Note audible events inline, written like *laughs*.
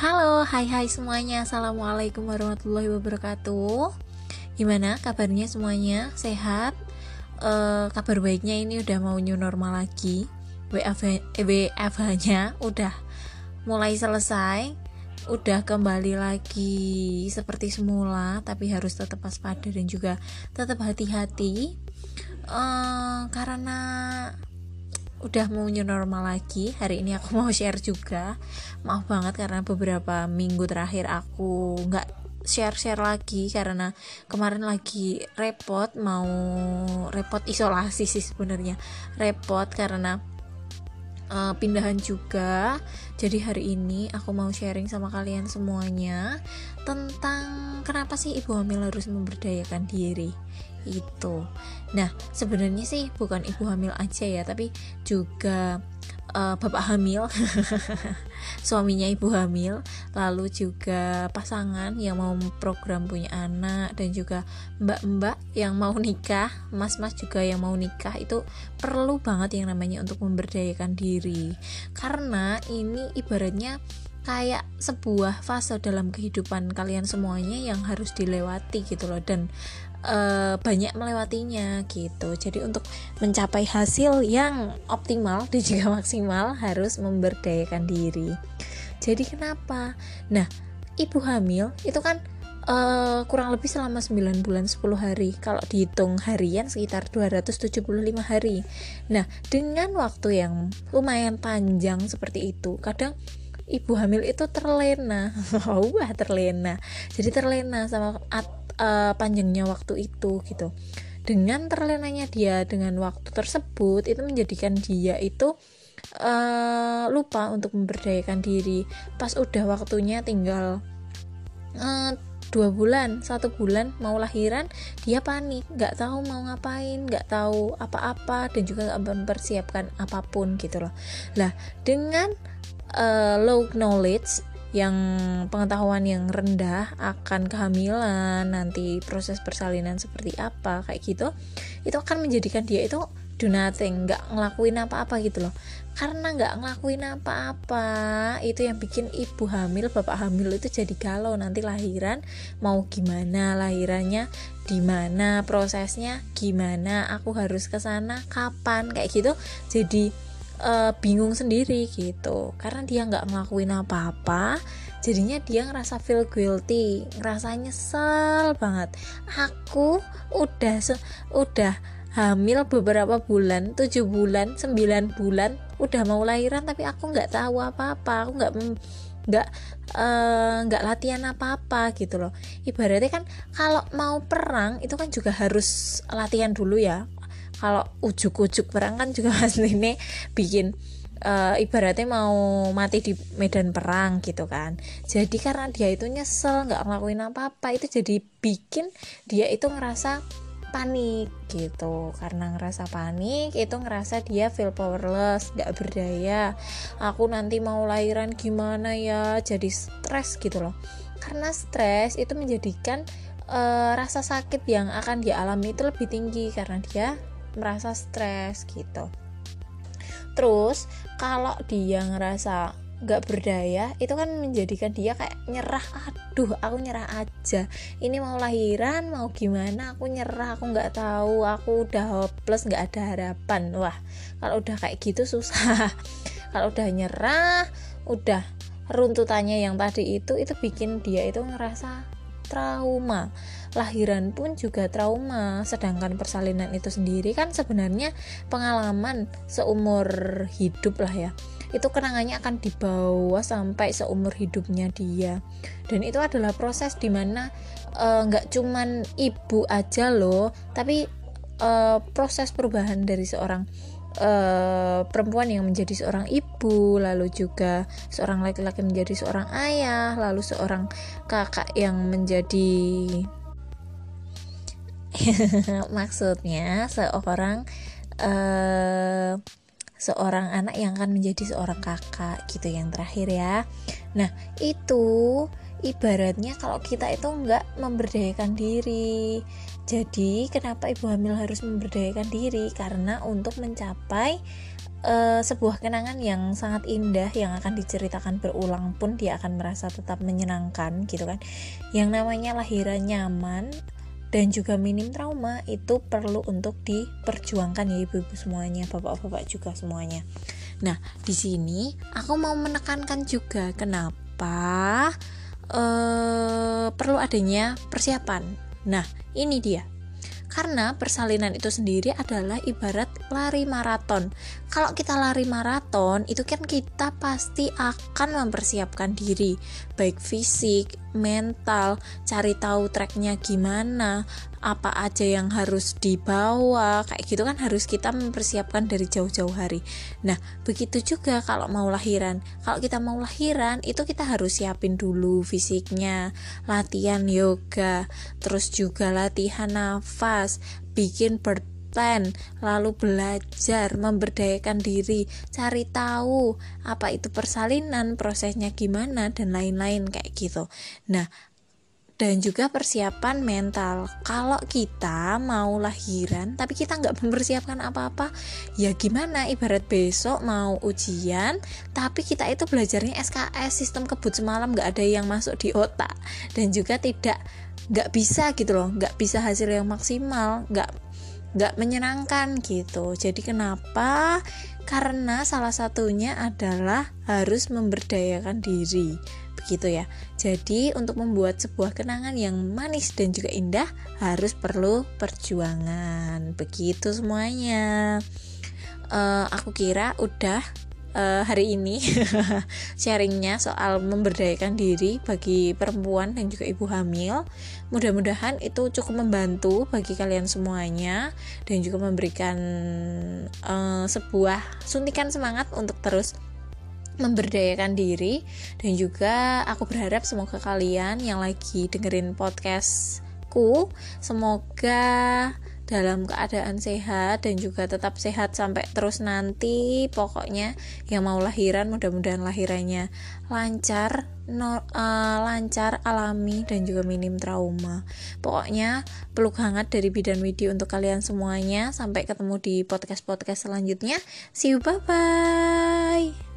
Halo, hai hai semuanya. Assalamualaikum warahmatullahi wabarakatuh. Gimana kabarnya semuanya? Sehat? Uh, kabar baiknya ini udah mau new normal lagi. WFH-nya udah mulai selesai. Udah kembali lagi seperti semula Tapi harus tetap waspada dan juga tetap hati-hati. Uh, Karena udah mau new normal lagi hari ini aku *laughs* mau share juga. Maaf banget karena beberapa minggu terakhir aku nggak share-share lagi karena kemarin lagi repot mau repot isolasi sih sebenarnya. Repot karena uh, pindahan juga. Jadi hari ini aku mau sharing sama kalian semuanya tentang kenapa sih ibu hamil harus memberdayakan diri itu. Nah, sebenarnya sih bukan ibu hamil aja ya, tapi juga uh, bapak hamil, *laughs* suaminya ibu hamil, lalu juga pasangan yang mau program punya anak dan juga mbak-mbak yang mau nikah, mas-mas juga yang mau nikah itu perlu banget yang namanya untuk memberdayakan diri. Karena ini ibaratnya kayak sebuah fase dalam kehidupan kalian semuanya yang harus dilewati gitu loh dan uh, banyak melewatinya gitu. Jadi untuk mencapai hasil yang optimal *laughs* dan juga maksimal harus memberdayakan diri. Jadi kenapa? Nah, ibu hamil itu kan uh, kurang lebih selama 9 bulan 10 hari. Kalau dihitung harian sekitar 275 hari. Nah, dengan waktu yang lumayan panjang seperti itu, kadang ibu hamil itu terlena. *laughs* Wah, terlena. Jadi terlena sama uh, panjangnya waktu itu gitu. Dengan terlenanya dia dengan waktu tersebut itu menjadikan dia itu uh, lupa untuk memberdayakan diri. Pas udah waktunya tinggal uh, dua bulan satu bulan mau lahiran dia panik. Nggak tahu mau ngapain nggak tahu apa-apa dan juga nggak mempersiapkan apa pun gitu loh. Lah dengan uh, low knowledge yang pengetahuan yang rendah akan kehamilan nanti proses persalinan seperti apa kayak gitu itu akan menjadikan dia itu do nothing nggak ngelakuin apa-apa gitu loh. Karena nggak ngelakuin apa-apa itu yang bikin ibu hamil bapak hamil itu jadi galau nanti lahiran mau gimana lahirannya di mana prosesnya gimana aku harus ke sana kapan kayak gitu. Jadi uh, bingung sendiri gitu. Karena dia nggak ngelakuin apa-apa jadinya dia ngerasa feel guilty ngerasa nyesel banget. Aku udah udah hamil beberapa bulan tujuh bulan sembilan bulan udah mau lahiran tapi aku nggak tahu apa-apa. Aku nggak nggak eh, nggak uh, latihan apa-apa gitu loh. Ibaratnya kan kalau mau perang itu kan juga harus latihan dulu ya kalau ujuk-ujuk perang kan juga *laughs* pasti ini bikin uh, ibaratnya mau mati di medan perang gitu kan. Jadi karena dia itu nyesel nggak ngelakuin apa-apa itu jadi bikin dia itu ngerasa panik gitu. Karena ngerasa panik itu ngerasa dia feel powerless gak berdaya. Aku nanti mau lahiran gimana ya jadi stres gitu loh. Karena stres itu menjadikan uh, rasa sakit yang akan dialami itu lebih tinggi karena dia merasa stres gitu. Terus kalau dia ngerasa gak berdaya itu kan menjadikan dia kayak nyerah. Aduh aku nyerah aja. Ini mau lahiran mau gimana? Aku nyerah aku nggak tahu. Aku udah hopeless nggak ada harapan. Wah kalau udah kayak gitu susah. *laughs* Kalau udah nyerah udah runtutannya yang tadi itu itu bikin dia itu ngerasa trauma lahiran pun juga trauma. Sedangkan persalinan itu sendiri kan sebenarnya pengalaman seumur hidup lah ya. Itu kenangannya akan dibawa sampai seumur hidupnya dia. Dan itu adalah proses di mana eh, nggak uh, cuman ibu aja loh tapi uh, proses perubahan dari seorang uh, perempuan yang menjadi seorang ibu, lalu juga seorang laki-laki menjadi seorang ayah, lalu seorang kakak yang menjadi *laughs* maksudnya seorang uh, seorang anak yang akan menjadi seorang kakak gitu yang terakhir ya. Nah, itu ibaratnya kalau kita itu nggak memberdayakan diri jadi kenapa ibu hamil harus memberdayakan diri? Karena untuk mencapai uh, sebuah kenangan yang sangat indah yang akan diceritakan berulang pun dia akan merasa tetap menyenangkan gitu kan yang namanya lahiran nyaman dan juga minim trauma itu perlu untuk diperjuangkan ya ibu-ibu semuanya, bapak-bapak juga semuanya. Nah, di sini aku mau menekankan juga kenapa uh, perlu adanya persiapan. Nah, ini dia karena persalinan itu sendiri adalah ibarat lari maraton. Kalau kita lari maraton, itu kan kita pasti akan mempersiapkan diri, baik fisik, mental, cari tahu treknya gimana, apa aja yang harus dibawa kayak gitu kan harus kita mempersiapkan dari jauh-jauh hari. Nah begitu juga kalau mau lahiran. Kalau kita mau lahiran itu kita harus siapin dulu fisiknya latihan yoga terus juga latihan nafas bikin bird plan, lalu belajar, memberdayakan diri, cari tahu apa itu persalinan, prosesnya gimana dan lain-lain kayak gitu. Nah, dan juga persiapan mental. Kalau kita mau lahiran tapi kita nggak mempersiapkan apa-apa, ya gimana? Ibarat besok mau ujian, tapi kita itu belajarnya SKS sistem kebut semalam nggak ada yang masuk di otak dan juga tidak nggak bisa gitu loh, nggak bisa hasil yang maksimal, nggak nggak menyenangkan gitu. Jadi kenapa? Karena salah satunya adalah harus memberdayakan diri begitu ya. Jadi untuk membuat sebuah kenangan yang manis dan juga indah harus perlu perjuangan. Begitu semuanya. Uh, aku kira udah uh, hari ini *laughs* sharingnya soal memberdayakan diri bagi perempuan dan juga ibu hamil. Mudah-mudahan itu cukup membantu bagi kalian semuanya dan juga memberikan uh, sebuah suntikan semangat untuk terus memberdayakan diri dan juga aku berharap semoga kalian yang lagi dengerin podcastku semoga dalam keadaan sehat dan juga tetap sehat sampai terus nanti pokoknya yang mau lahiran mudah-mudahan lahirannya lancar no, uh, lancar alami dan juga minim trauma. Pokoknya peluk hangat dari bidan widi untuk kalian semuanya. Sampai ketemu di podcast-podcast selanjutnya. See you bye bye